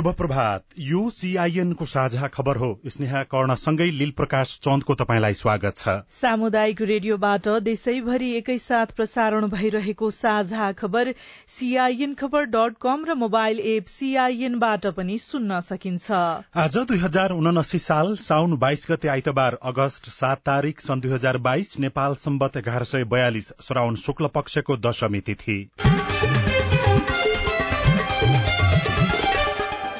शुभ प्रभात यो सीआईएन को साझा खबर हो। स्नेहा कर्णसँगै लील प्रकाश चन्दको तपाईँलाई स्वागत छ। सामुदायिक रेडियोबाट देशैभरि एकैसाथ प्रसारण भइरहेको साझा खबर सीआईएन खबर डट कम र मोबाइल एप सीआईएनबाट पनि सुन्न सकिन्छ। आज दुई हजार उनासी साल साउन बाइस गते आइतबार अगस्त सात तारीक सन् दुई हजार बाइस नेपाल सम्बत एघार सय बयालिस श्रावण शुक्ल पक्षको दशमी तिथि।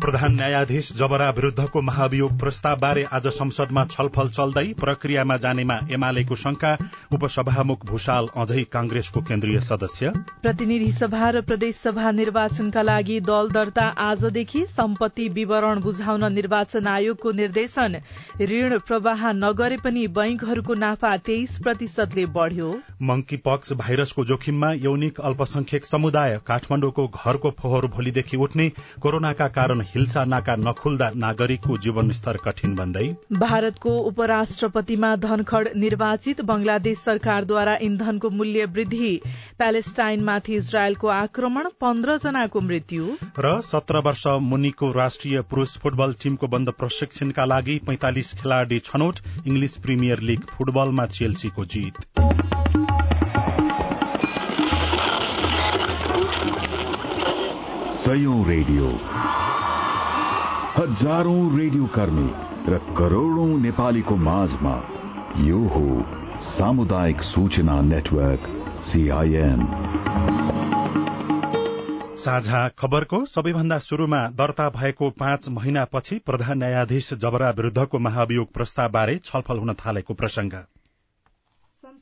प्रधान न्यायाधीश जबरा विरूद्धको महाभियोग प्रस्तावबारे आज संसदमा छलफल चल्दै प्रक्रियामा जानेमा एमालेको शंका उपसभामुख भूषाल अझै कांग्रेसको केन्द्रीय सदस्य। प्रतिनिधि सभा र प्रदेश सभा निर्वाचनका लागि दल दर्ता आजदेखि सम्पत्ति विवरण बुझाउन निर्वाचन आयोगको निर्देशन। ऋण प्रवाह नगरे पनि बैंकहरूको नाफा तेइस प्रतिशतले बढ़्यो। मंकी पक्स भाइरसको जोखिममा यौनिक अल्पसंख्यक समुदाय काठमाडौँको घरको फोहोर भोलिदेखि उठ्ने कोरोनाका कारण हिल्सा नाका नखुल्दा नागरिकको जीवनस्तर कठिन बन्दै भारतको उपराष्ट्रपतिमा धनखड़ निर्वाचित बंगलादेश सरकारद्वारा इन्धनको मूल्य वृद्धि प्यालेस्टाइनमाथि इजरायलको आक्रमण पन्ध्र जनाको मृत्यु। र सत्र वर्ष मुनिको राष्ट्रिय पुरूष फुटबल टीमको बन्द प्रशिक्षणका लागि पैंतालिस खेलाड़ी छनौट इंग्लिश प्रिमियर लीग फुटबलमा चेल्सीको जीत। रेडियो। हजारौं रेडियो कर्मी र करोड़ौं नेपालीको माझमा यो हो सामुदायिक सूचना नेटवर्क सीआईएन साझा खबरको सबैभन्दा शुरूमा दर्ता भएको पाँच महिनापछि प्रधान न्यायाधीश जबरा विरूद्धको महाभियोग प्रस्तावबारे छलफल हुन थालेको प्रसंग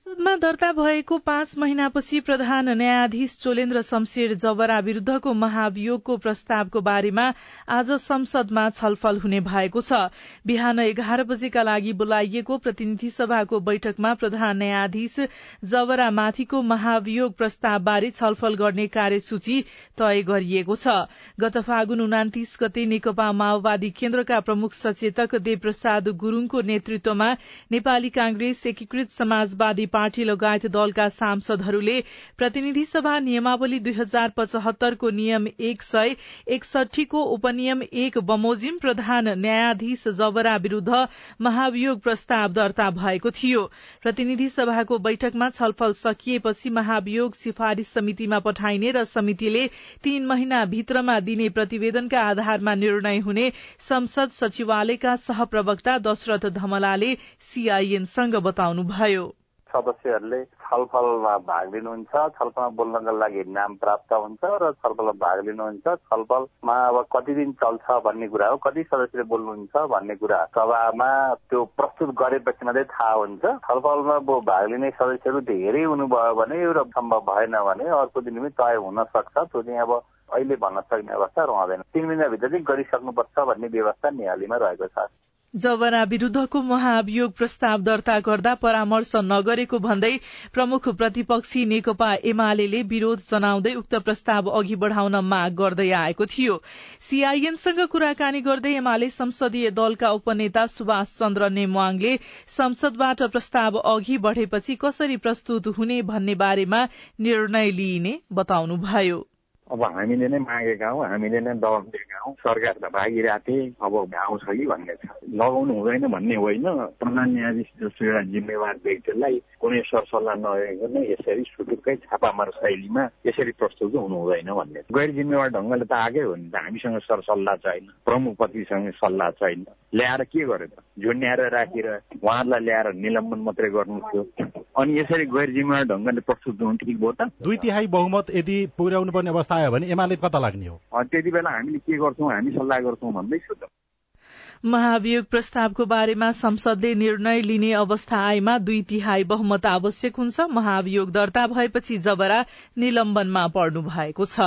संसदमा दर्ता भएको पाँच महिनापछि प्रधान न्यायाधीश चोलेन्द्र शमशेर जबरा विरूद्धको महाभियोगको प्रस्तावको बारेमा आज संसदमा छलफल हुने भएको छ। बिहान एघार बजेका लागि बोलाइएको प्रतिनिधि सभाको बैठकमा प्रधान न्यायाधीश जबरा माथिको महाभियोग प्रस्तावबारे छलफल गर्ने कार्यसूची तय गरिएको छ। गत फागुन उनातिस गते नेकपा माओवादी केन्द्रका प्रमुख सचेतक देवप्रसाद गुरूङको नेतृत्वमा नेपाली कांग्रेस एकीकृत समाजवादी पार्टी लगायत दलका सांसदहरूले प्रतिनिधि सभा नियमावली दुई हजार पचहत्तरको नियम एक सय एकसठीको उपनियम एक बमोजिम प्रधान न्यायाधीश जबरा विरूद्ध महाभियोग प्रस्ताव दर्ता भएको थियो। प्रतिनिधि सभाको बैठकमा छलफल सकिएपछि महाभियोग सिफारिश समितिमा पठाइने र समितिले तीन महिना भित्रमा दिने प्रतिवेदनका आधारमा निर्णय हुने संसद सचिवालयका सहप्रवक्ता दशरथ धमलाले सीआईएनसँग बताउनुभयो। सदस्यहरूले छलफलमा भाग लिनुहुन्छ। छलफलमा बोल्नको लागि नाम प्राप्त हुन्छ र छलफलमा भाग लिनुहुन्छ। छलफलमा अब कति दिन चल्छ भन्ने कुरा हो। कति सदस्यले बोल्नुहुन्छ भन्ने कुरा सभामा त्यो प्रस्तुत गरेपछि मात्रै थाहा हुन्छ। छलफलमा भाग लिने सदस्यहरू धेरै हुनुभयो भने एउटा सम्भव भएन भने अर्को दिन पनि तय हुन सक्छ। त्यो चाहिँ अब अहिले भन्न सक्ने अवस्था रहँदैन। तिन महिनाभित्र चाहिँ गरिसक्नुपर्छ भन्ने व्यवस्था निहालीमा रहेको छ। जबरा विरूद्धको महाभियोग प्रस्ताव दर्ता गर्दा परामर्श नगरेको भन्दै प्रमुख प्रतिपक्षी नेकपा एमाले विरोध जनाउँदै उक्त प्रस्ताव अघि बढ़ाउन माग गर्दै आएको थियो। सीआईएनसँग कुराकानी गर्दै एमाले संसदीय दलका उपनेता सुभाष चन्द्र नेमवाङले संसदबाट प्रस्ताव अघि बढ़ेपछि कसरी प्रस्तुत हुने भन्ने बारेमा निर्णय लिइने बताउनुभयो। अब हामीले नै मागेका हौ हामीले नै दबाब दिएका हौ। सरकार त भागिरहेको थिए अब आउँछ कि भन्ने छ। लगाउनु हुँदैन भन्ने होइन। प्रधान न्यायाधीश जस्तो एउटा जिम्मेवार व्यक्तिलाई कुनै सरसल्लाह नगरिकन यसरी सुटुक्कै छापामार शैलीमा यसरी प्रस्तुत हुनु हुँदैन भन्ने गैर जिम्मेवार ढङ्गले त आएकै हो नि त। हामीसँग सरसल्लाह छैन प्रमुखपतिसँग सल्लाह छैन। ल्याएर के गर्यो त? झुन्ड्याएर राखेर उहाँहरूलाई ल्याएर निलम्बन मात्रै गर्नु थियो अनि यसरी गैर जिम्मेवार ढङ्गले प्रस्तुत हुनु ठिक भयो त? दुई तिहाई बहुमत यदि पुर्याउनु पर्ने अवस्था आयो भने एमाले कता लाग्ने हो। त्यति बेला हामीले के गर्छौँ हामी सल्लाह गर्छौँ भन्दैछु त। महाभियोग प्रस्तावको बारेमा संसदले निर्णय लिने अवस्था आएमा दुई तिहाई बहुमत आवश्यक हुन्छ। महाभियोग दर्ता भएपछि जबरा निलम्बनमा पर्नु भएको छ।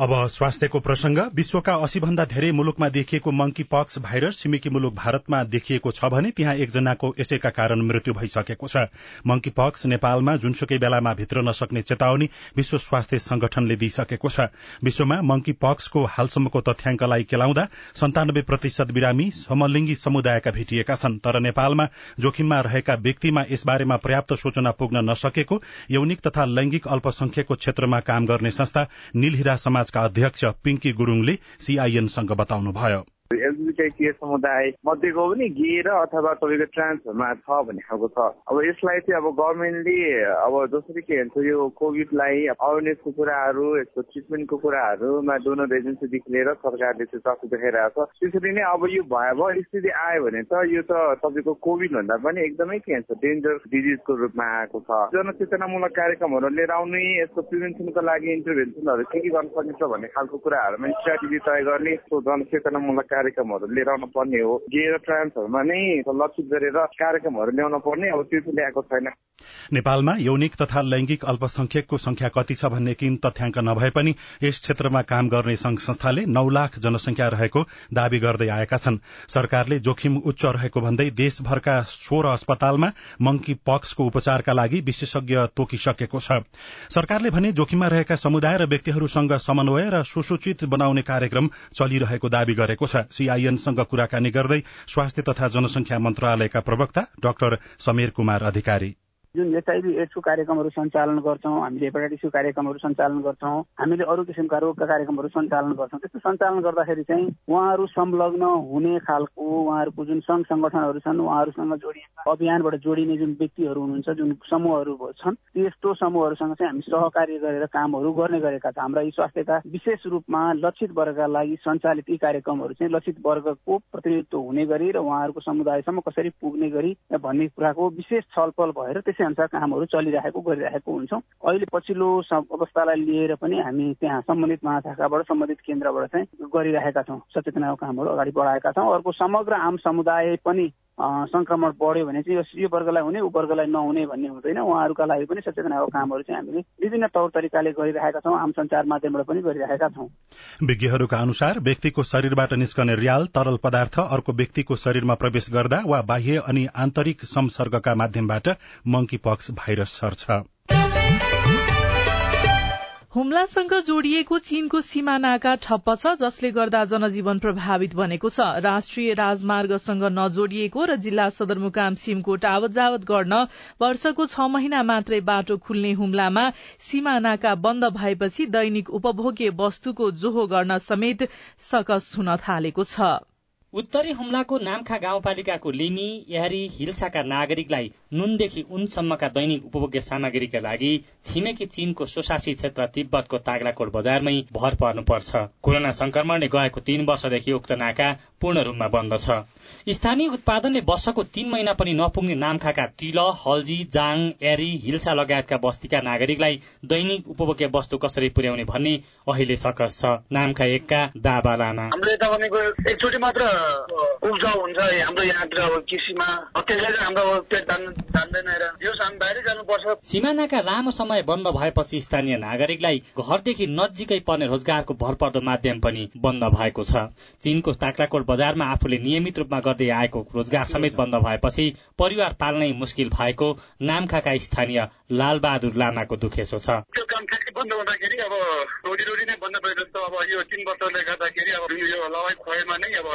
अब स्वास्थ्यको प्रसंग विश्वका अस्सी भन्दा धेरै मुलुकमा देखिएको मंकी पक्स भाइरस छिमेकी मुलुक भारतमा देखिएको छ भने त्यहाँ एकजनाको यसैका कारण मृत्यु भइसकेको छ। मंकी पक्स नेपालमा जुनसुकै बेलामा भित्र नसक्ने चेतावनी विश्व स्वास्थ्य संगठनले दिइसकेको छ। विश्वमा मंकी पक्सको हालसम्मको तथ्याङ्कलाई केलाउँदा सन्तानब्बे प्रतिशत बिरामी समलिङ्गी समुदायका भेटिएका छन्। तर नेपालमा जोखिममा रहेका व्यक्तिमा यसबारेमा पर्याप्त सूचना पुग्न नसकेको यौनिक तथा लैंगिक अल्पसंख्यकको क्षेत्रमा काम गर्ने संस्था नीलहिरा समाज समाजका अध्यक्ष पिंकी गुरूङले सीआईएनसँग बताउनुभयो। एलजिबिटाई समुदाय मध्येको पनि गे र अथवा तपाईँको ट्रान्सहरूमा छ भन्ने खालको छ। अब यसलाई चाहिँ अब गभर्मेन्टले अब जसरी के भन्छ यो कोभिडलाई अवेरनेसको कुराहरू यसको ट्रिटमेन्टको कुराहरूमा डोनर एजेन्सीदेखि लिएर सरकारले चाहिँ चासो देखाइरहेको छ। त्यसरी नै अब यो भयावह स्थिति आयो भने त यो त तपाईँको कोभिड भन्दा पनि एकदमै के भन्छ डेन्जर डिजिजको रूपमा आएको छ। जनचेतनामूलक कार्यक्रमहरू लिएर आउने यसको प्रिभेन्सनको लागि इन्टरभेन्सनहरू के के गर्न सकिन्छ भन्ने खालको कुराहरूमा स्ट्राटेजी तय गर्ने जनचेतनामूलक कार्यक्रमहरू लिएर आउनु पर्ने हो। गे र ट्रान्सहरूमा नै लक्षित गरेर कार्यक्रमहरू ल्याउन पर्ने अब त्यो चाहिँ ल्याएको छैन। नेपालमा यौनिक तथा लैंगिक अल्पसंख्यकको संख्या कति छ भन्ने किन तथ्याङ्क नभए पनि यस क्षेत्रमा काम गर्ने संघ संस्थाले नौ लाख जनसंख्या रहेको दावी गर्दै आएका छन्। सरकारले जोखिम उच्च रहेको भन्दै देशभरका सोह्र अस्पतालमा मंकी पक्सको उपचारका लागि विशेषज्ञ तोकिसकेको छ। सरकारले भने जोखिममा रहेका समुदाय र व्यक्तिहरूसँग समन्वय र सुसूचित बनाउने कार्यक्रम चलिरहेको दावी गरेको छ। सीआईएनसँग कुराकानी गर्दै स्वास्थ्य तथा जनसंख्या मन्त्रालयका प्रवक्ता डाक्टर समीर कुमार अधिकारी। जुन एचआइभी एड्सको कार्यक्रमहरू सञ्चालन गर्छौँ हामीले हेपाटाइटिसको कार्यक्रमहरू सञ्चालन गर्छौँ हामीले अरू किसिमका रोगका कार्यक्रमहरू सञ्चालन गर्छौँ। त्यस्तो सञ्चालन गर्दाखेरि चाहिँ उहाँहरू संलग्न हुने खालको उहाँहरूको जुन सङ्घ सङ्गठनहरू छन् उहाँहरूसँग जोडिएका अभियानबाट जोडिने जुन व्यक्तिहरू हुनुहुन्छ जुन समूहहरू छन् त्यस्तो समूहहरूसँग चाहिँ हामी सहकार्य गरेर कामहरू गर्ने गरेका छौँ। हाम्रा यी स्वास्थ्यका विशेष रूपमा लक्षित वर्गका लागि सञ्चालित यी कार्यक्रमहरू चाहिँ लक्षित वर्गको प्रतिनिधित्व हुने गरी र उहाँहरूको समुदायसम्म कसरी पुग्ने गरी भन्ने कुराको विशेष छलफल भएर त्यसै अनुसार कामहरू चलिरहेको गरिरहेको हुन्छौँ। अहिले पछिल्लो अवस्थालाई लिएर पनि हामी त्यहाँ सम्बन्धित महाशाखाबाट सम्बन्धित केन्द्रबाट चाहिँ गरिरहेका छौँ। सचेतनाको कामहरू अगाडि बढाएका छौँ। अर्को समग्र आम समुदाय पनि संक्रमण बढ्यो भने चाहिँ यो वर्गलाई हुने ऊ वर्गलाई नहुने भन्ने हुँदैन। उहाँहरूका लागि पनि सचेतनाको कामहरू चाहिँ हामीले विभिन्न तौर तरिकाले गरिरहेका छौँ आम सञ्चार माध्यमबाट पनि गरिरहेका छौँ। विज्ञहरूका अनुसार व्यक्तिको शरीरबाट निस्कने रियाल तरल पदार्थ अर्को व्यक्तिको शरीरमा प्रवेश गर्दा वा बाह्य अनि आन्तरिक संसर्गका माध्यमबाट मंकी पक्स भाइरस सर्छ। हुम्लासँग जोडिएको चीनको सीमा नाका ठप्प छ जसले गर्दा जनजीवन प्रभावित बनेको छ। राष्ट्रिय राजमार्गसँग नजोडिएको र जिल्ला सदरमुकाम सिमकोट आवत जावत गर्न वर्षको छ महिना मात्रै बाटो खुल्ने हुम्लामा सीमा नाका बन्द भएपछि दैनिक उपभोग्य वस्तुको जोहो गर्न समेत सकस हुन थालेको छ। उत्तरी हुम्लाको नाम्खा गाउँपालिकाको लिमी यारी हिल्साका नागरिकलाई नुनदेखि उनसम्मका दैनिक उपभोग्य सामग्रीका लागि छिमेकी चीनको सोसासी क्षेत्र तिब्बतको तागलाकोट बजारमै भर पर्नुपर्छ। कोरोना संक्रमणले गएको तीन वर्षदेखि उक्त नाका पूर्ण रूपमा बन्द छ। स्थानीय उत्पादनले वर्षको तीन महिना पनि नपुग्ने नाम्खाका तिल हल्जी जाङ एरी हिल्सा लगायतका बस्तीका नागरिकलाई दैनिक उपभोग्य वस्तु कसरी पुर्याउने भन्ने अहिले सकस छ। नामखा एकका दाबा लामा उब्जाउ हुन्छ हाम्रो यहाँतिर अब कृषिमा त्यसले हाम्रो पेट जान्दैन र यो बाहिरै जानुपर्छ सिमानाका लामो समय बन्द भएपछि स्थानीय नागरिकलाई घरदेखि नजिकै पर्ने रोजगारको भरपर्दो माध्यम पनि बन्द भएको छ। चीनको ताक्राकोट बजारमा आफूले नियमित रूपमा गर्दै आएको रोजगार समेत बन्द भएपछि परिवार पाल्नै मुस्किल भएको नामखाका स्थानीय लालबहादुर लामाको दुखेसो छ। बन्द हुँदाखेरि अब रोडी नै बन्द भयो जस्तो अब यो तिन वर्षले गर्दाखेरि अब यो लवाई खुवाइमा नै अब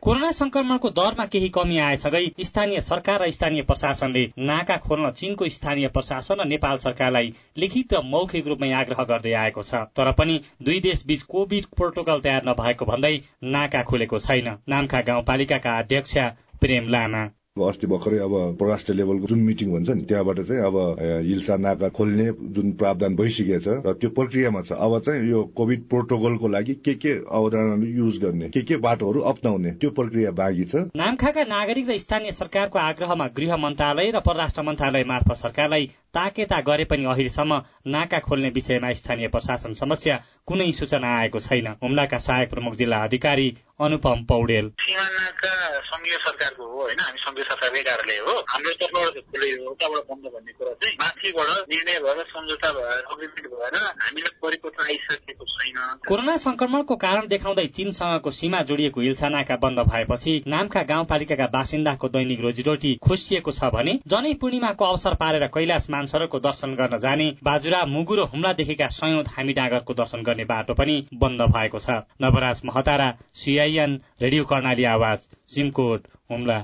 कोरोना संक्रमणको दरमा केही कमी आएसँगै स्थानीय सरकार र स्थानीय प्रशासनले नाका खोल्न चीनको स्थानीय प्रशासन र नेपाल सरकारलाई लिखित र मौखिक रूपमै आग्रह गर्दै आएको छ। तर पनि दुई देश बीच कोभिड प्रोटोकल तयार नभएको भन्दै नाका खुलेको छैन। नामखा गाउँपालिकाका अध्यक्ष प्रेम लामा। अस्ति भर्खरै अब परराष्ट्र लेभलको जुन मिटिङ हुन्छ नि त्यहाँबाट चाहिँ अब हिल्सा नाका खोल्ने जुन प्रावधान भइसकेको छ र त्यो प्रक्रियामा छ। अब चाहिँ यो कोभिड प्रोटोकलको लागि के के अवधारणा युज गर्ने के के बाटोहरू अप्नाउने त्यो प्रक्रिया बाँकी छ। नामखाका नागरिक र स्थानीय सरकारको आग्रहमा गृह मन्त्रालय र परराष्ट्र मन्त्रालय मार्फत सरकारलाई ताकेता गरे पनि अहिलेसम्म नाका खोल्ने विषयमा स्थानीय प्रशासन समस्या कुनै सूचना आएको छैन। हुम्लाका सहायक प्रमुख जिल्ला अधिकारी अनुपम पौडेल। सिमानाका संघीय सरकारको हो होइन? हामी संघीय सरकारकै कार्यालय हो हाम्रो तर्फबाट खोलेको उताबाट बन्द भन्ने कुरा चाहिँ माथिबाट निर्णय भएर सम्झौता भएर अग्रिमेन्ट भएर हामीलाई परिपत्र आइसकेको छैन कोरोना संक्रमणको कारण देखाउँदै चीनसँगको सीमा जोडिएको इल्सानाका बन्द भएपछि नामका गाउँपालिकाका बासिन्दाको दैनिक रोजीरोटी खोसिएको छ भने जनै पूर्णिमाको अवसर पारेर कैलाश मानसरोवरको दर्शन गर्न जाने बाजुरा मुगु र हुम्लादेखिका सयौं धामी डाँगरको दर्शन गर्ने बाटो पनि बन्द भएको छ Navaraj Mahatara C I N radio Karnali आवाज सिमकोट हुम्ला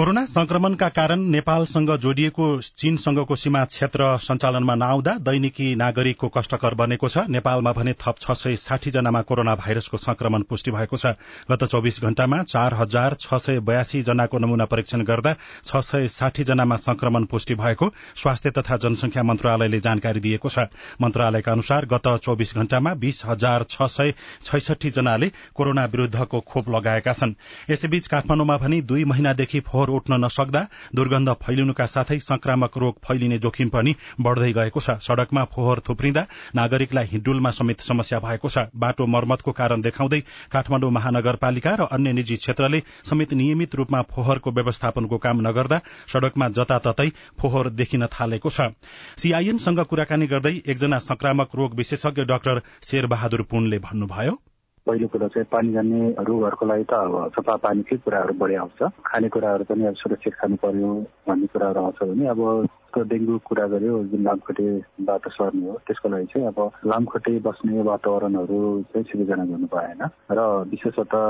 कोरोना संक्रमणका कारण नेपालसँग जोडिएको चीनसँगको सीमा क्षेत्र सञ्चालनमा नआउँदा दैनिकी नागरिकको कष्टकर बनेको छ। नेपालमा भने थप छ सय साठी जनामा कोरोना भाइरसको संक्रमण पुष्टि भएको छ। गत चौविस घण्टामा चार हजार छ सय बयासी जनाको नमूना परीक्षण गर्दा छ सय साठी जनामा संक्रमण पुष्टि भएको स्वास्थ्य तथा जनसंख्या मन्त्रालयले जानकारी दिएको छ। मन्त्रालयका अनुसार गत चौविस घण्टामा बीस हजार छ सय छैसठी जनाले कोरोना विरूद्धको खोप लगाएका छन्। यसैबीच काठमाडौँमा भने दुई महिनादेखि फोहोर उठ्न नसक्दा दुर्गन्ध फैलिनुका साथै संक्रामक रोग फैलिने जोखिम पनि बढ़दै गएको छ। सड़कमा फोहोर थुप्रिँदा नागरिकलाई हिडुलमा समेत समस्या भएको छ। बाटो मर्मतको कारण देखाउँदै काठमाडौँ महानगरपालिका र अन्य निजी क्षेत्रले समेत नियमित रूपमा फोहोरको व्यवस्थापनको काम नगर्दा सड़कमा जताततै फोहोर देखिन थालेको छ। सीआईएनसँग कुराकानी गर्दै एकजना संक्रामक रोग विशेषज्ञ डाक्टर शेरबहादुर पुनले भन्नुभयो पहिलो कुरो चाहिँ पानी जाने रोगहरूको लागि त अब सफा पानीकै कुराहरू बढी आउँछ। खानेकुराहरू पनि अब सुरक्षित खानु पर्यो भन्ने कुराहरू आउँछ भने अब डेङ्गु कुरा गर्यो जुन लामखुट्टेबाट सर्ने हो त्यसको लागि चाहिँ अब लामखुट्टे बस्ने वातावरणहरू चाहिँ सिर्जना गर्नु भएन। र विशेषतः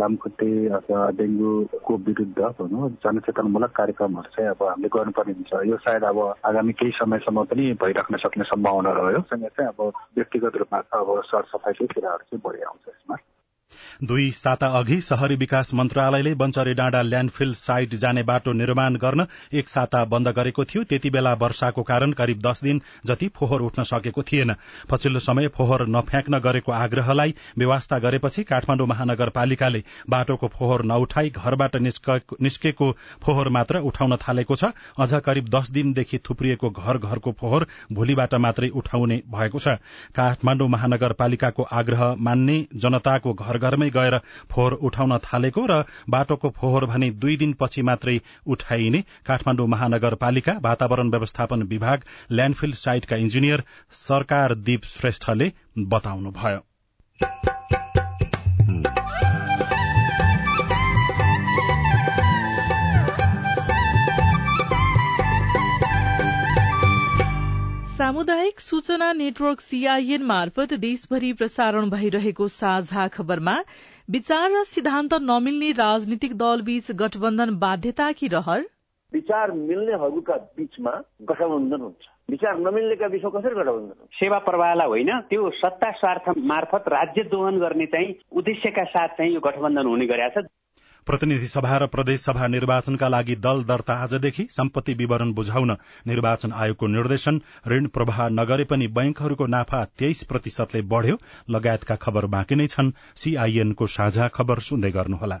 लामखुट्टे अथवा डेङ्गुको विरुद्ध भनौँ जनचेतनामूलक कार्यक्रमहरू चाहिँ अब हामीले गर्नुपर्ने हुन्छ। यो सायद अब आगामी केही समयसम्म पनि भइराख्न सक्ने सम्भावना रह्यो। सँगै चाहिँ अब व्यक्तिगत रूपमा अब सरसफाइकै कुराहरू चाहिँ बढी आउँछ यसमा। दुई साता अघि शहरी विकास मन्त्रालयले बञ्चरे डाँडा ल्याण्डफिल साइट जाने बाटो निर्माण गर्न एक साता बन्द गरेको थियो। त्यति बेला वर्षाको कारण करिब दस दिन जति फोहोर उठ्न सकेको थिएन। पछिल्लो समय फोहोर नफ्याँक्न गरेको आग्रहलाई व्यवस्था गरेपछि काठमाडौँ महानगरपालिकाले बाटोको फोहोर नउठाई घरबाट निस्केको फोहोर मात्र उठाउन थालेको छ। अझ करिब दस दिनदेखि थुप्रिएको घर घरको फोहोर भोलिबाट मात्रै उठाउने भएको छ। काठमाडौँ महानगरपालिकाको आग्रह मान्ने जनताको घर घरमै गएर फोहोर उठाउन थालेको र बाटोको फोहोर भने दुई दिनपछि मात्रै उठाइने काठमाडौँ महानगरपालिका वातावरण व्यवस्थापन विभाग ल्याण्डफिल साइटका इन्जिनियर सरकार दीप श्रेष्ठले बताउनुभयो। सामुदायिक सूचना नेटवर्क सीआईएन मार्फत देशभरि प्रसारण भइरहेको साझा खबरमा विचार र सिद्धान्त नमिल्ने राजनीतिक दलबीच गठबन्धन बाध्यता कि रहर? विचार मिल्नेहरूका बीचमा गठबन्धन हुन्छ। विचार नमिल्नेका बीचमा कसरी गठबन्धन हुन्छ? सेवा प्रवाहलाई होइन त्यो सत्ता स्वार्थ मार्फत राज्य दोहन गर्ने चाहिँ उद्देश्यका साथ चाहिँ यो गठबन्धन हुने गरेका छ। प्रतिनिधि सभा र प्रदेश सभा निर्वाचनका लागि दल दर्ता आजदेखि सम्पत्ति विवरण बुझाउन निर्वाचन आयोगको निर्देशन। ऋण प्रवाह नगरे पनि बैंकहरूको नाफा तेइस प्रतिशतले बढ़्यो। लगायतका खबर बाँकी नै छन्। सीआईएनको साझा खबर सुन्दै गर्नुहोला।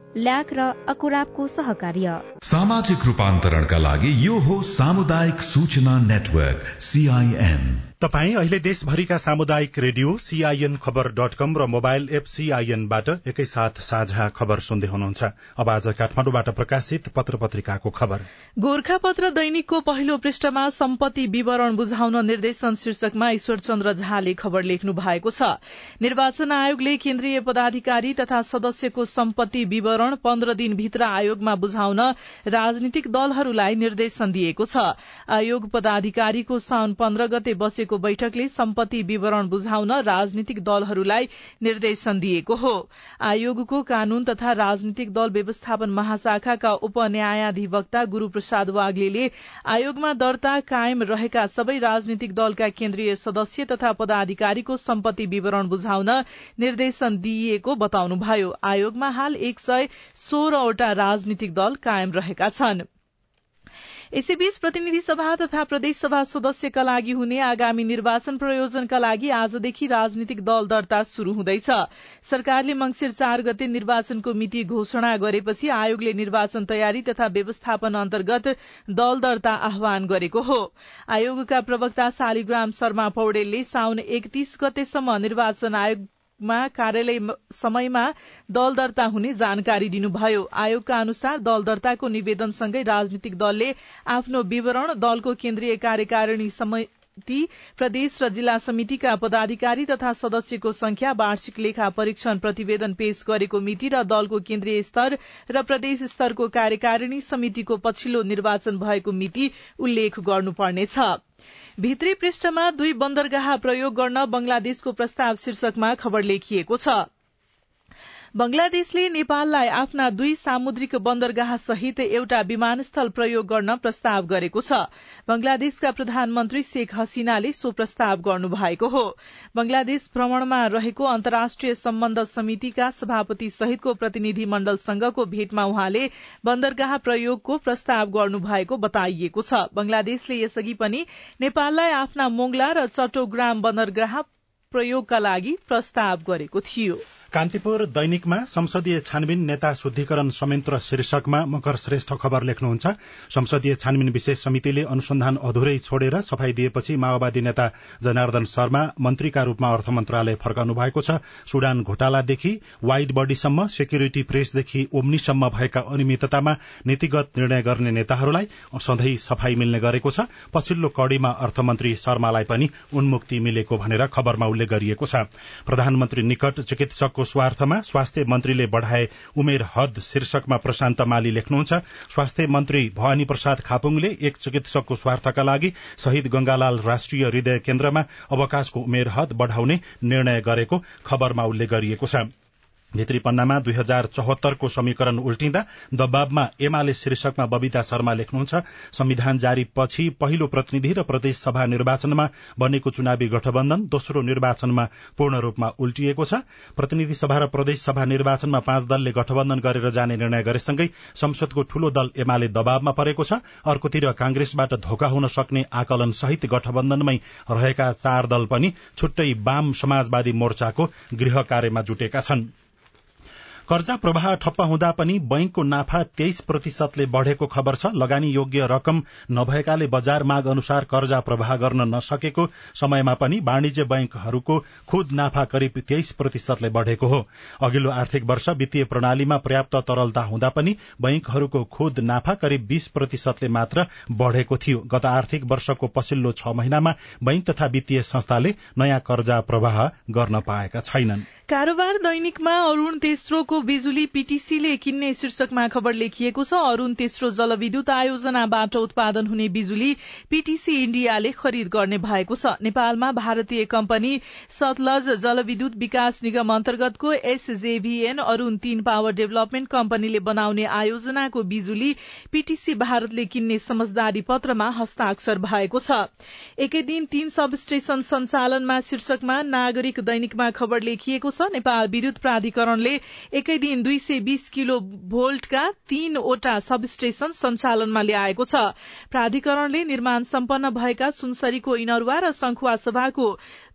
ल्याक र अकुराबको सहकार्य। सामाजिक रूपान्तरणका लागि यो हो सामुदायिक सूचना नेटवर्क सीआईएन तपाई अहिले देशभरिका सामुदायिक radio CIN Khabar dot com र मोबाइल एप सीआईएनबाट एकैसाथ साझा खबर सुन्दै हुनुहुन्छ। अब आज काठमाडौँबाट प्रकाशित पत्र पत्रिकाको खबर। गोर्खापत्र दैनिकको पहिलो पृष्ठमा सम्पत्ति विवरण बुझाउन निर्देशन शीर्षकमा ईश्वर चन्द्र झाले खबर लेख्नु भएको छ। निर्वाचन आयोगले केन्द्रीय पदाधिकारी तथा सदस्यको सम्पत्ति विवरण पन्ध्र दिनभित्र आयोगमा बुझाउन राजनीतिक दलहरूलाई निर्देशन दिएको छ। आयोग पदाधिकारीको साउन पन्ध्र गते बसेको बैठकले सम्पत्ति विवरण बुझाउन राजनीतिक दलहरूलाई निर्देशन दिएको हो। आयोगको कानून तथा राजनीतिक दल व्यवस्थापन महाशाखाका उपन्यायाधिवक्ता गुरूप्रसाद वाग्ले आयोगमा दर्ता कायम रहेका सबै राजनीतिक दलका केन्द्रीय सदस्य तथा पदाधिकारीको सम्पत्ति विवरण बुझाउन निर्देशन दिइएको बताउनुभयो। आयोगमा हाल एक सय सोह्रवटा राजनीतिक दल कायम रहेका छन्। यसैबीच प्रतिनिधि सभा तथा प्रदेश सभा सदस्यका लागि हुने आगामी निर्वाचन प्रयोजनका लागि आजदेखि राजनीतिक दल दर्ता शुरू हुँदैछ। सरकारले मंगिर चार गते निर्वाचनको मिति घोषणा गरेपछि आयोगले निर्वाचन तयारी तथा व्यवस्थापन अन्तर्गत दल दर्ता आह्वान गरेको हो। आयोगका प्रवक्ता शालिग्राम शर्मा पौडेलले साउन एकतीस गतेसम्म निर्वाचन आयोग मा कार्यालय समयमा दल दर्ता हुने जानकारी दिनुभयो। आयोगका अनुसार दल दर्ताको निवेदनसँगै राजनीतिक दलले आफ्नो विवरण दलको केन्द्रीय कार्यकारिणी समिति प्रदेश र जिल्ला समितिका पदाधिकारी तथा सदस्यको संख्या वार्षिक लेखा परीक्षण प्रतिवेदन पेश गरेको मिति र दलको केन्द्रीय स्तर र प्रदेश स्तरको कार्यकारिणी समितिको पछिल्लो निर्वाचन भएको मिति उल्लेख गर्नुपर्नेछ। भित्री पृष्ठमा दुई बन्दरगाह प्रयोग गर्न बंगलादेशको प्रस्ताव शीर्षकमा खबर लेखिएको छ। बंगलादेशले नेपाललाई आफ्ना दुई सामुद्रिक बन्दरगाह सहित एउटा विमानस्थल प्रयोग गर्न प्रस्ताव गरेको छ। बंगलादेशका प्रधानमन्त्री शेख हसिनाले सो प्रस्ताव गर्नुभएको हो। बंगलादेश भ्रमणमा रहेको अन्तर्राष्ट्रिय सम्बन्ध समितिका सभापति सहितको प्रतिनिधि मण्डलसँगको भेटमा उहाँले बन्दरगाह प्रयोगको प्रस्ताव गर्नुभएको बताइएको छ। बंगलादेशले यसअघि पनि नेपाललाई आफ्ना मोंगला र चट्टोग्राम बन्दरगाह प्रयोगका लागि प्रस्ताव गरेको थियो। कान्तिपुर दैनिकमा संसदीय छानबिन नेता शुद्धिकरण संयन्त्र शीर्षकमा मकर श्रेष्ठ खबर लेख्नुहुन्छ। संसदीय छानबिन विशेष समितिले अनुसन्धान अधुरै छोडेर सफाई दिएपछि माओवादी नेता जनार्दन शर्मा मन्त्रीका रूपमा अर्थ मन्त्रालय फर्काउनु भएको छ। सुडान घोटालादेखि वाइड बडीसम्म सेक्युरिटी प्रेसदेखि ओम्नीसम्म भएका अनियमिततामा नीतिगत निर्णय गर्ने नेताहरूलाई सधैँ सफाई मिल्ने गरेको छ। पछिल्लो कड़ीमा अर्थमन्त्री शर्मालाई पनि उन्मुक्ति मिलेको भनेर खबरमा उल्लेख गरिएको छ। प्रधानमन्त्री निकट चिकित्सक को स्वार्थमा स्वास्थ्य मन्त्रीले बढ़ाए उमेर हद शीर्षकमा प्रशान्त माली लेख्नुहुन्छ स्वास्थ्य मन्त्री भवानी प्रसाद खापुङले एक चिकित्सकको स्वार्थका लागि शहीद गंगालाल राष्ट्रिय हृदय केन्द्रमा अवकाशको उमेर हद बढ़ाउने निर्णय गरेको खबरमा उल्लेख गरिएको छ। भित्री पन्नामा दुई हजार चौहत्तरको समीकरण उल्टिँदा दबावमा एमाले शीर्षकमा बबिता शर्मा लेख्नुहुन्छ संविधान जारी पछि पहिलो प्रतिनिधि र प्रदेश सभा निर्वाचनमा बनेको चुनावी गठबन्धन दोस्रो निर्वाचनमा पूर्ण रूपमा उल्टिएको छ। प्रतिनिधि सभा र प्रदेश सभा निर्वाचनमा पाँच दलले गठबन्धन गरेर जाने निर्णय गरेसँगै संसदको ठूलो दल एमाले दबावमा परेको छ। अर्कोतिर कांग्रेसबाट धोका हुन सक्ने आकलन सहित गठबन्धनमै रहेका चार दल पनि छुट्टै वाम समाजवादी मोर्चाको गृह कार्यमा जुटेका छन्। कर्जा प्रवाह ठप्प हुँदा पनि बैंकको नाफा तेइस प्रतिशतले बढ़ेको खबर छ। लगानी योग्य रकम नभएकाले बजार माग अनुसार कर्जा प्रवाह गर्न नसकेको समयमा पनि वाणिज्य बैंकहरूको खुद नाफा करिब तेइस प्रतिशतले बढ़ेको हो। अघिल्लो आर्थिक वर्ष वित्तीय प्रणालीमा पर्याप्त तरलता हुँदा पनि बैंकहरूको खुद नाफा करिब बीस प्रतिशतले मात्र बढ़ेको थियो। गत आर्थिक वर्षको पछिल्लो छ महिनामा बैंक तथा वित्तीय संस्थाले नयाँ कर्जा प्रवाह गर्न पाएका छैनन्। कारोबार दैनिकमा अरूण तेस्रोको बिजुली पीटीसीले किन्ने शीर्षकमा खबर लेखिएको छ। अरूण तेस्रो जलविद्युत आयोजनाबाट उत्पादन हुने बिजुली पीटीसी इण्डियाले खरिद गर्ने भएको छ। नेपालमा भारतीय कम्पनी सतलज जलविद्युत विकास निगम अन्तर्गतको एसजेभीएन अरूण तीन पावर डेभलपमेन्ट कम्पनीले बनाउने आयोजनाको बिजुली पीटीसी भारतले किन्ने समझदारी पत्रमा हस्ताक्षर भएको छ। एकै दिन तीन सब स्टेशन सञ्चालनमा शीर्षकमा नागरिक दैनिकमा खबर लेखिएको छ। नेपाल विद्युत प्राधिकरणले एकै दिन दुई सय बीस किलो भोल्टका तीनवटा सब स्टेशन सञ्चालनमा ल्याएको छ। प्राधिकरणले निर्माण सम्पन्न भएका सुनसरीको इनरुवा र संखुवा सभाको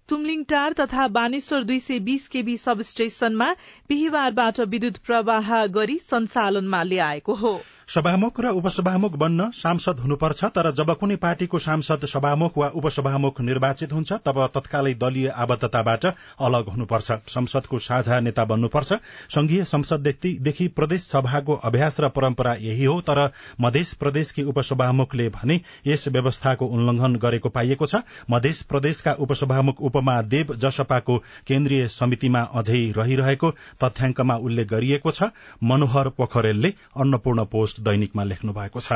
तुमलिङटार तथा बानेश्वर दुई सय बीस केबी सब स्टेशनमा बिहिबारबाट विद्युत प्रवाह गरी सञ्चालनमा ल्याएको हो। सभामुख र उपसभामुख बन्न सांसद हुनुपर्छ तर जब कुनै पार्टीको सांसद सभामुख वा उपसभामुख निर्वाचित हुन्छ तब तत्कालै दलीय आबद्धताबाट अलग हुनुपर्छ। संसदको साझा नेता बन्नुपर्छ। संघीय संसददेखि प्रदेश सभाको अभ्यास र परम्परा यही हो तर मध्य प्रदेशकी उपसभामुखले भने यस व्यवस्थाको उल्लंघन गरेको पाइएको छ। मध्य प्रदेशका उपसभामुख उपमा देव जसपाको केन्द्रीय समितिमा अझै रहिरहेको तथ्याङ्कमा उल्लेख गरिएको छ। मनोहर पोखरेलले अन्नपूर्ण पोस्ट दैनिकमा लेख्नु भएको छ।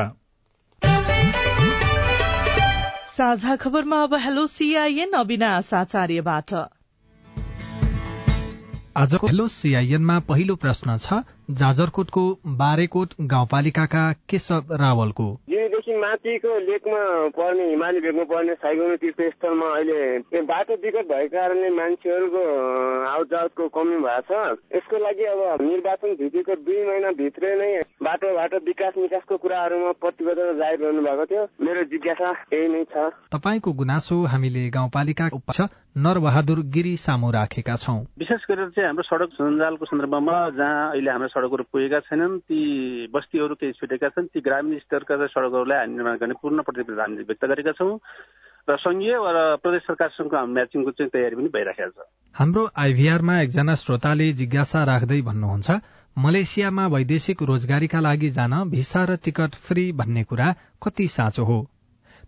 साझा खबरमा अब हेलो सीआईएन अविनाश आचार्यबाट। आजको हेलो सीआईएनमा पहिलो प्रश्न छ जाजरकोटको बारेकोट गाउँपालिकाका केशव रावलको। देखि माथिको लेकमा पर्ने हिमाली भेगमा पर्ने साइगोनो तीर्थस्थलमा अहिले बाटो विकट भएको कारणले मान्छेहरूको आवजावतको कमी भएको छ। यसको लागि अब निर्वाचन भित्तिको दुई महिनाभित्रै नै बाटो बाटो विकास निकासको कुराहरूमा प्रतिबद्धता जाहेर गर्नु भएको थियो। मेरो जिज्ञासा यही नै छ। तपाईँको गुनासो हामीले गाउँपालिका नरबहादुर गिरी सामु राखेका छौँ। विशेष गरेर चाहिँ हाम्रो सडक सञ्जालको सन्दर्भमा जहाँ अहिले हाम्रो सडकहरू पुगेका छैनन् ती बस्तीहरू केही छुटेका छन् ती ग्रामीण स्तरका सडकहरूलाई हामी निर्माण गर्ने पूर्ण प्रतिबद्धता हामीले व्यक्त गरेका छौँ। र संघीय र प्रदेश सरकारसँग म्याचिङको चाहिँ तयारी पनि भइराखेको छ। हाम्रो आइभीआरमा एकजना श्रोताले जिज्ञासा राख्दै भन्नुहुन्छ मलेसियामा वैदेशिक रोजगारीका लागि जान भिसा र टिकट फ्री भन्ने कुरा कति साँचो हो?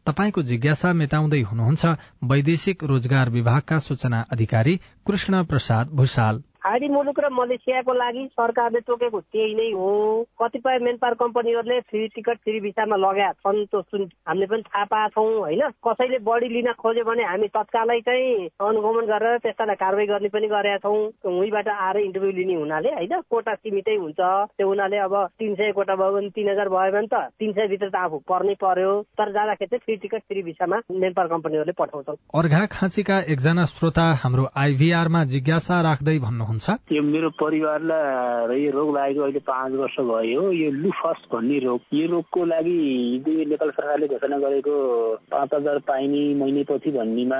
तपाईँको जिज्ञासा मेटाउँदै हुनुहुन्छ वैदेशिक रोजगार विभागका सूचना अधिकारी कृष्ण प्रसाद भूषाल खाडी मुलुक र मलेसियाको लागि सरकारले तोकेको त्यही नै हो। कतिपय मेन पावर कम्पनीहरूले फ्री टिकट फ्री भिसामा लगाएका छन् त्यो सुन हामीले पनि थाहा पाएको छौँ होइन? कसैले बढी लिन खोज्यो भने हामी तत्कालै चाहिँ अनुगमन गरेर त्यस्तालाई कारवाही गर्ने पनि गरेका छौँ। उहीबाट आएर इन्टरभ्यू लिने हुनाले होइन? कोटा सीमितै हुन्छ। त्यो हुनाले अब तिन सय कोटा भयो भने तिन हजार भयो भने त तिन सय भित्र त आफू पर्नै पर्यो। तर जाँदाखेरि चाहिँ फ्री टिकट फ्री भिसामा मेन पावर कम्पनीहरूले पठाउँछन्। अर्घा खाँचीका एकजना श्रोता हाम्रो आइभीआरमा जिज्ञासा राख्दै भन्नुहुन्छ। यो मेरो परिवारलाई यो रोग लागेको अहिले पाँच वर्ष भयो। यो लुफस भन्ने रोग। यो रोगको लागि हिजो नेपाल सरकारले घोषणा गरेको पाँच हजार पाइने महिनेपछि भन्नेमा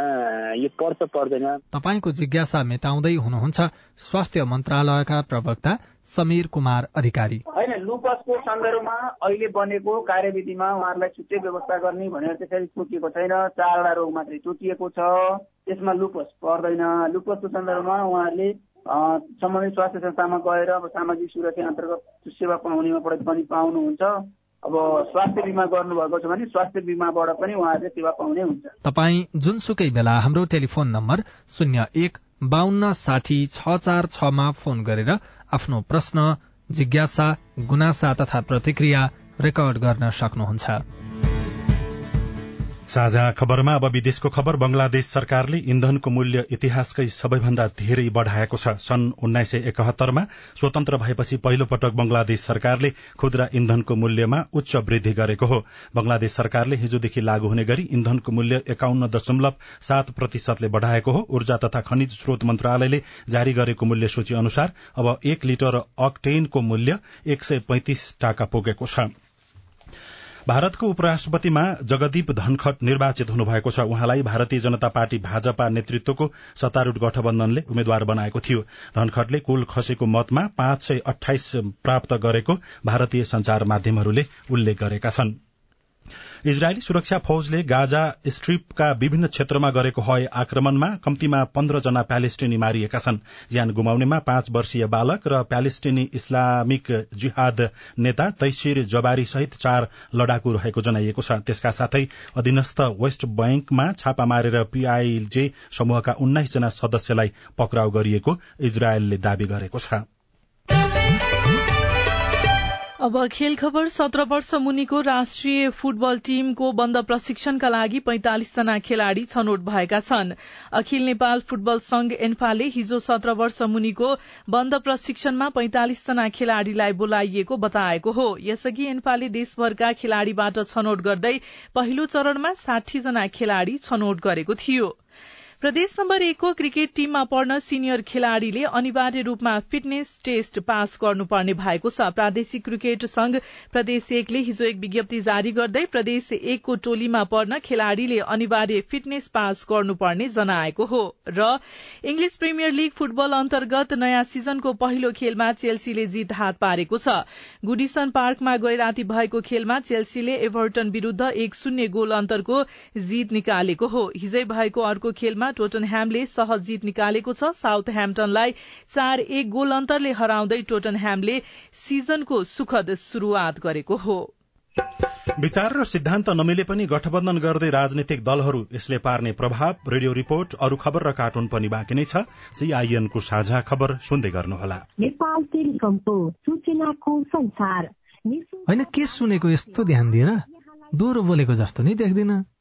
यो पर्छ पर्दैन। तपाईँको जिज्ञासा मेटाउँदै हुनुहुन्छ। स्वास्थ्य मन्त्रालयका प्रवक्ता समीर कुमार अधिकारी। होइन लुपसको सन्दर्भमा अहिले बनेको कार्यविधिमा उहाँहरूलाई छुट्टै व्यवस्था गर्ने भनेर त्यसरी तोकिएको छैन। चारवटा रोग मात्रै तोकिएको छ। त्यसमा लुपस पर्दैन। लुपसको सन्दर्भमा उहाँहरूले सम्बन्धित स्वास्थ्य संस्थामा गएर अब सामाजिक सुरक्षा अन्तर्गत सेवा पाउनेमा पनि पाउनुहुन्छ। अब स्वास्थ्य बिमा गर्नुभएको छ भने स्वास्थ्य बिमाबाट पनि उहाँहरूले सेवा पाउने हुन्छ। तपाईँ जुनसुकै बेला हाम्रो टेलिफोन नम्बर शून्य एक बान्न साठी छ चार छमा फोन गरेर आफ्नो प्रश्न जिज्ञासा गुनासा तथा प्रतिक्रिया रेकर्ड गर्न सक्नुहुन्छ। साझा खबरमा अब विदेशको खबर। बंगलादेश सरकारले इन्धनको मूल्य इतिहासकै सबैभन्दा धेरै बढ़ाएको छ। सन् उन्नाइस सय एकहत्तरमा स्वतन्त्र भएपछि पहिलो पटक बंगलादेश सरकारले खुद्रा इन्धनको मूल्यमा उच्च वृद्धि गरेको हो। बंगलादेश सरकारले हिजोदेखि लागू हुने गरी इन्धनको मूल्य एकाउन्न दशमलव सात प्रतिशतले बढ़ाएको हो। ऊर्जा तथा खनिज स्रोत मन्त्रालयले जारी गरेको मूल्य सूची अनुसार अब एक लिटर अक्टेनको मूल्य एक सय पैंतिस टाका पुगेको छ। भारतको उपराष्ट्रपतिमा जगदीप धनखड़ निर्वाचित हुनुभएको छ। उहाँलाई भारतीय जनता पार्टी भाजपा नेतृत्वको सत्तारूढ़ गठबन्धनले उम्मेद्वार बनाएको थियो। धनखड़ले कुल खसेको मतमा पाँच सय अठाइस प्राप्त गरेको भारतीय संचार माध्यमहरूले उल्लेख गरेका छनृ। इजरायली सुरक्षा फौजले गाजा स्ट्रिपका विभिन्न क्षेत्रमा गरेको हवाई आक्रमणमा कम्तीमा पन्ध्र जना प्यालेस्टिनी मारिएका छन्। ज्यान गुमाउनेमा पाँच वर्षीय बालक र प्यालेस्टिनी इस्लामिक जिहाद नेता तैसिर जबारी सहित चार लडाकु रहेको जनाइएको छ। त्यसका साथै अधीनस्थ वेस्ट बैंकमा छापा मारेर पीआईजे समूहका उन्नाइस जना सदस्यलाई पक्राउ गरिएको इजरायलले दावी गरेको छ। अब खेल खबर सत्र वर्ष मुनिको राष्ट्रिय फुटबल टीमको बन्द प्रशिक्षणका लागि पैंतालिस जना खेलाड़ी छनौट भएका छन्। अखिल नेपाल फुटबल संघ एन्फाले हिजो सत्र वर्ष मुनिको बन्द प्रशिक्षणमा पैंतालिस जना खेलाड़ीलाई बोलाइएको बताएको हो। यसअघि एन्फाले देशभरका खेलाड़ीबाट छनौट गर्दै पहिलो चरणमा साठी जना खेलाड़ी छनौट गरेको थियो। प्रदेश नम्बर एकको क्रिकेट टीममा पढ्न सिनियर खेलाड़ीले अनिवार्य रूपमा फिटनेस टेस्ट पास गर्नुपर्ने भएको छ। प्रादेशिक क्रिकेट संघ प्रदेश एकले हिजो एक विज्ञप्ति जारी गर्दै प्रदेश एकको टोलीमा पढ्न खेलाड़ीले अनिवार्य फिटनेस पास गर्नुपर्ने जनाएको हो र इंग्लिश प्रिमियर लीग फुटबल अन्तर्गत नयाँ सिजनको पहिलो खेलमा चेल्सीले जित हात पारेको छ। गुडिसन पार्कमा गए राति भएको खेलमा चेल्सीले एभर्टन विरूद्ध एक शून्य गोल अन्तरको जित निकालेको हो। हिजै भएको अर्को खेलमा टोटनह्यामले सहज जित निकालेको छ। साउथ ह्याम्पटनलाई चार एक गोल अन्तरले हराउँदै टोटनह्यामले सिजनको सुखद शुरूआत गरेको हो। विचार र सिद्धान्त नमिले पनि गठबन्धन गर्दै राजनीतिक दलहरू यसले पार्ने प्रभाव रेडियो रिपोर्ट अरू खबर र कार्टुन पनि बाँकी नै छ। सीआईएनको साझा खबर सुन्दै गर्नुहोला। होइन के सुनेको यस्तो ध्यान दिएर दोहोरो बोलेको जस्तो नि देख्दिन।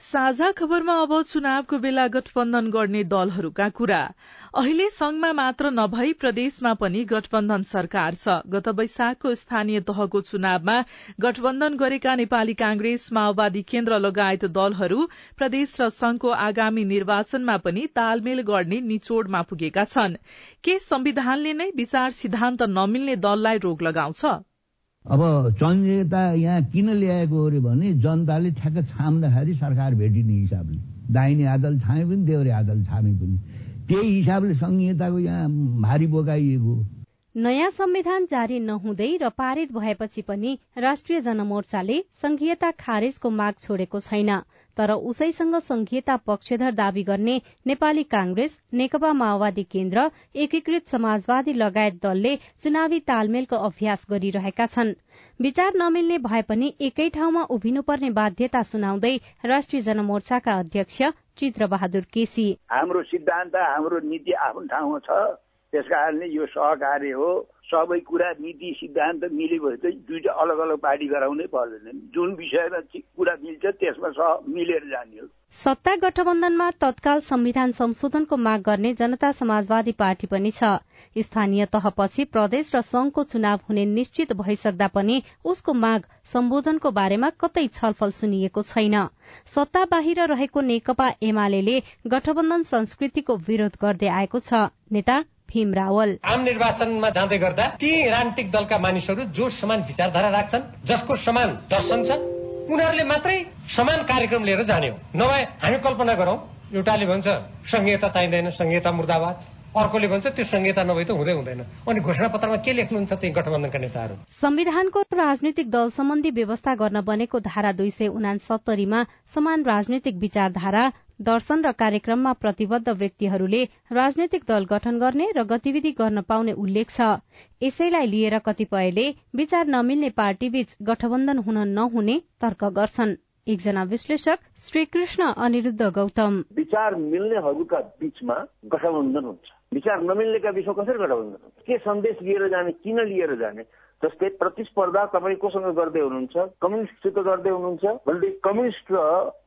साझा खबरमा अब चुनावको बेला गठबन्धन गर्ने दलहरूका कुरा। अहिले संघमा मात्र नभई प्रदेशमा पनि गठबन्धन सरकार छ। गत वैशाखको स्थानीय तहको चुनावमा गठबन्धन गरेका नेपाली कांग्रेस माओवादी केन्द्र लगायत दलहरू प्रदेश र संघको आगामी निर्वाचनमा पनि तालमेल गर्ने निचोड़मा पुगेका छन्। के संविधानले नै विचार सिद्धान्त नमिल्ने दललाई रोग लगाउँछ? अब संहिता यहाँ किन ल्याएको अरे भने जनताले ठ्याक्क छाम्दाखेरि सरकार भेटिने हिसाबले। दाहिने आदल छामे पनि देउरे आदल छामे पनि। त्यही हिसाबले संहिताको यहाँ भारी बोकाइएको। नयाँ संविधान जारी नहुँदै र पारित भएपछि पनि राष्ट्रिय जनमोर्चाले संघीयता खारेजको माग छोडेको छैन। तर उसैसँग संघीयता पक्षधर दावी गर्ने नेपाली कांग्रेस नेकपा माओवादी केन्द्र एकीकृत समाजवादी लगायत दलले चुनावी तालमेलको अभ्यास गरिरहेका छन्। विचार नमिल्ने भए पनि एकै ठाउँमा उभिनुपर्ने बाध्यता सुनाउँदै राष्ट्रिय जनमोर्चाका अध्यक्ष चित्र बहादुर केसी। हाम्रो सिद्धान्त हाम्रो नीति आफ्नो ठाउँमा छ। त्यस कारणले यो सहकार्य हो। सबै कुरा नीति सिद्धान्त मिलेपछि चाहिँ दुईटा अलग अलग पार्टी गराउनै पर्दैन। जुन विषयमा कुरा मिल्छ त्यसमा मिलेर जाने सत्ता गठबन्धनमा तत्काल संविधान संशोधनको माग गर्ने जनता समाजवादी पार्टी पनि छ। स्थानीय तहपछि प्रदेश र संघको चुनाव हुने निश्चित भइसक्दा पनि उसको माग सम्बोधनको बारेमा कतै छलफल सुनिएको छैन। सत्ता बाहिर रहेको नेकपा एमाले गठबन्धन संस्कृतिको विरोध गर्दै आएको छ। नेता भीम रावल। आम निर्वाचनमा जाँदै गर्दा ती राजनीतिक दलका मानिसहरू जो समान विचारधारा राख्छन् जसको समान दर्शन छ उनीहरूले मात्रै समान कार्यक्रम लिएर जाने हो। नभए हामी कल्पना गरौं एउटाले भन्छ संहिता चाहिँदैन संहिता मुर्दाबाद। अर्कोले भन्छ त्यो संहिता नभए त हुँदै हुँदैन। अनि घोषणा पत्रमा के लेख्नुहुन्छ त्यही गठबन्धनका नेताहरू? संविधानको राजनीतिक दल सम्बन्धी व्यवस्था गर्न बनेको धारा दुई सय उनासत्तरीमा समान राजनीतिक विचारधारा दर्शन र कार्यक्रममा प्रतिबद्ध व्यक्तिहरूले राजनैतिक दल गठन गर्ने र गतिविधि गर्न पाउने उल्लेख छ। यसैलाई लिएर कतिपयले विचार नमिल्ने पार्टीबीच गठबन्धन हुन नहुने तर्क गर्छन्। एकजना विश्लेषक श्रीकृष्ण अनिरुद्ध गौतम। विचार मिल्नेहरूका बीचमा गठबन्धन हुन्छ। विचार नमिल्नेका विषय कसरी गठबन्धन के सन्देश लिएर जाने किन लिएर जाने? जस्तै प्रतिस्पर्धा तपाईँ कोसँग गर्दै हुनुहुन्छ? कम्युनिस्टसित गर्दै हुनुहुन्छ? भने कम्युनिस्ट र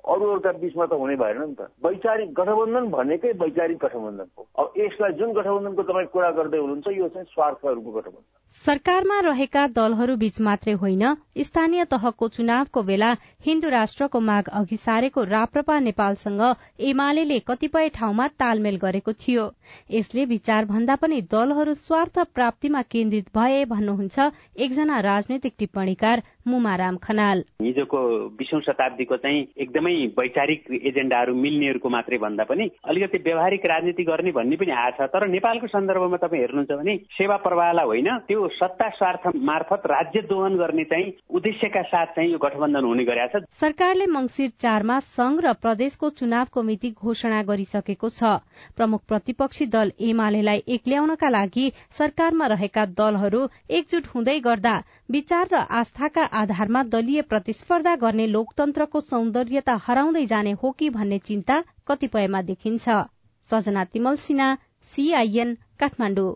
अरूहरूका बिचमा त हुने भएन नि त। वैचारिक गठबन्धन भनेकै वैचारिक गठबन्धन हो अब यसलाई जुन गठबन्धनको तपाईँ कुरा गर्दै हुनुहुन्छ यो चाहिँ स्वार्थहरूको गठबन्धन। सरकारमा रहेका दलहरू बीच मात्रै होइन स्थानीय तहको चुनावको बेला हिन्दू राष्ट्रको माग अघि सारेको राप्रपा नेपालसँग एमाले कतिपय ठाउँमा तालमेल गरेको थियो। यसले विचार भन्दा पनि दलहरू स्वार्थ प्राप्तिमा केन्द्रित भए भन्नुहुन्छ एकजना राजनैतिक टिप्पणीकार मुमाराम खनाल। हिजोको बिसौँ शताब्दीको चाहिँ एकदमै वैचारिक एजेन्डाहरू मिल्नेहरूको मात्रै भन्दा पनि अलिकति व्यावहारिक राजनीति गर्ने भन्ने पनि छ। तर नेपालको सन्दर्भमा तपाईँ हेर्नुहुन्छ भने सेवा प्रवाहलाई होइन त्यो सत्ता स्वार्थ मार्फत राज्य दोहन गर्ने चाहिँ उद्देश्यका साथ चाहिँ यो गठबन्धन हुने गरेका छ। सरकारले मंगिर चारमा संघ र प्रदेशको चुनावको मिति घोषणा गरिसकेको छ। प्रमुख प्रतिपक्षी दल एमालेलाई एक्ल्याउनका लागि सरकारमा रहेका दलहरू एकजुट हुँदै गर्दा विचार र आस्थाका आधारमा दलीय प्रतिस्पर्धा गर्ने लोकतन्त्रको सौन्दर्यता हराउँदै जाने हो कि भन्ने चिन्ता कतिपयमा देखिन्छ। सजना तिमल सीआईएन काठमाडौँ।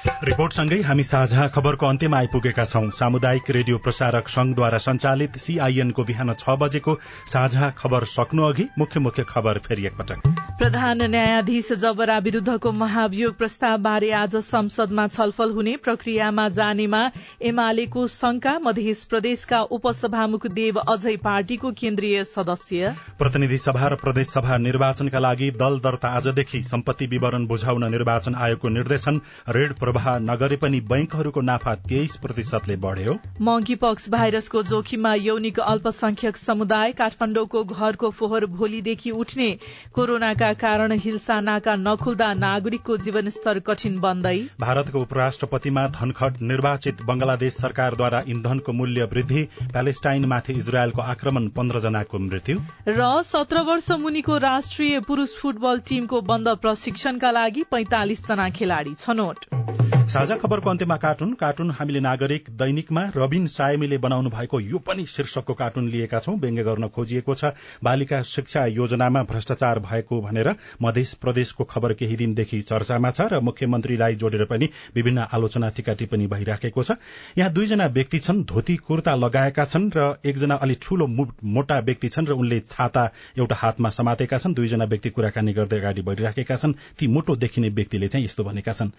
रिपोर्टसँगै हामी साझा खबरको अन्त्यमा आइपुगेका छौं। सामुदायिक रेडियो प्रसारक संघद्वारा संचालित सीआईएनको बिहान छ बजेको साझा खबर सक्नु अघि मुख्य मुख्य खबर फेरि एकपटक। प्रधान न्यायाधीश जबरा विरूद्धको महाभियोग प्रस्ताव बारे आज संसदमा छलफल हुने प्रक्रियामा जानेमा एमालेको शंका मध्य प्रदेशका उपसभामुख देव अझै पार्टीको केन्द्रीय सदस्य। प्रतिनिधि सभा र प्रदेश सभा निर्वाचनका लागि दल दर्ता आजदेखि सम्पत्ति विवरण बुझाउन निर्वाचन आयोगको निर्देशन ऋण प्रवाह नगरे पनि बैंकहरूको नाफा तेइस प्रतिशतले बढ़्यो। मंकीपक्स भाइरसको जोखिममा यौनिक अल्पसंख्यक समुदाय काठमाडौँको घरको फोहोर भोलिदेखि उठ्ने कोरोनाका कारण हिल्सा नाका नखुल्दा नागरिकको जीवनस्तर कठिन बन्दै। भारतको उपराष्ट्रपतिमा धनखट निर्वाचित बंगलादेश सरकारद्वारा इन्धनको मूल्य वृद्धि प्यालेस्टाइनमाथि इजरायलको आक्रमण पन्ध्र जनाको मृत्यु। र सत्र वर्ष मुनिको राष्ट्रिय पुरूष फुटबल टीमको बन्द प्रशिक्षणका लागि पैंतालिस जना खेलाड़ी छनौट। साझा खबरको अन्त्यमा कार्टुन। कार्टुन हामीले नागरिक दैनिकमा रबिन सायमीले बनाउनु भएको यो पनि शीर्षकको कार्टुन लिएका छौं। व्यङ्ग्य गर्न खोजिएको छ। बालिका शिक्षा योजनामा भ्रष्टाचार भएको भनेर मध्य प्रदेशको खबर केही दिनदेखि चर्चामा छ र मुख्यमन्त्रीलाई जोडेर पनि विभिन्न आलोचना टीका टिप्पणी भइराखेको छ। यहाँ दुईजना व्यक्ति छन्। धोती कुर्ता लगाएका छन् र एकजना अलि ठूलो मोटा व्यक्ति छन् र उनले छाता एउटा हातमा समातेका छन्। दुईजना व्यक्ति कुराकानी गर्दै अगाडि बढ़िराखेका छन्। ती मोटो देखिने व्यक्तिले चाहिँ यस्तो भनेका छन्।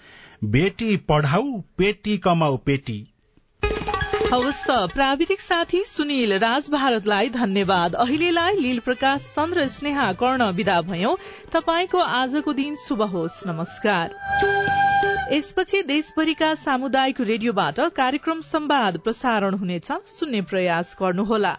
बेटी पढाऊ पेटी कमाऊ पेटी। हवस् त प्राविधिक साथी सुनिल राज भारतलाई धन्यवाद। अहिलेलाई लील प्रकाश चन्द्र स्नेहा कर्ण विदा भयो। तपाईँको आजको दिन शुभ होस्। नमस्कार। यसपछि देशभरिका सामुदायिक रेडियोबाट कार्यक्रम संवाद प्रसारण हुनेछ। सुन्ने प्रयास गर्नुहोला।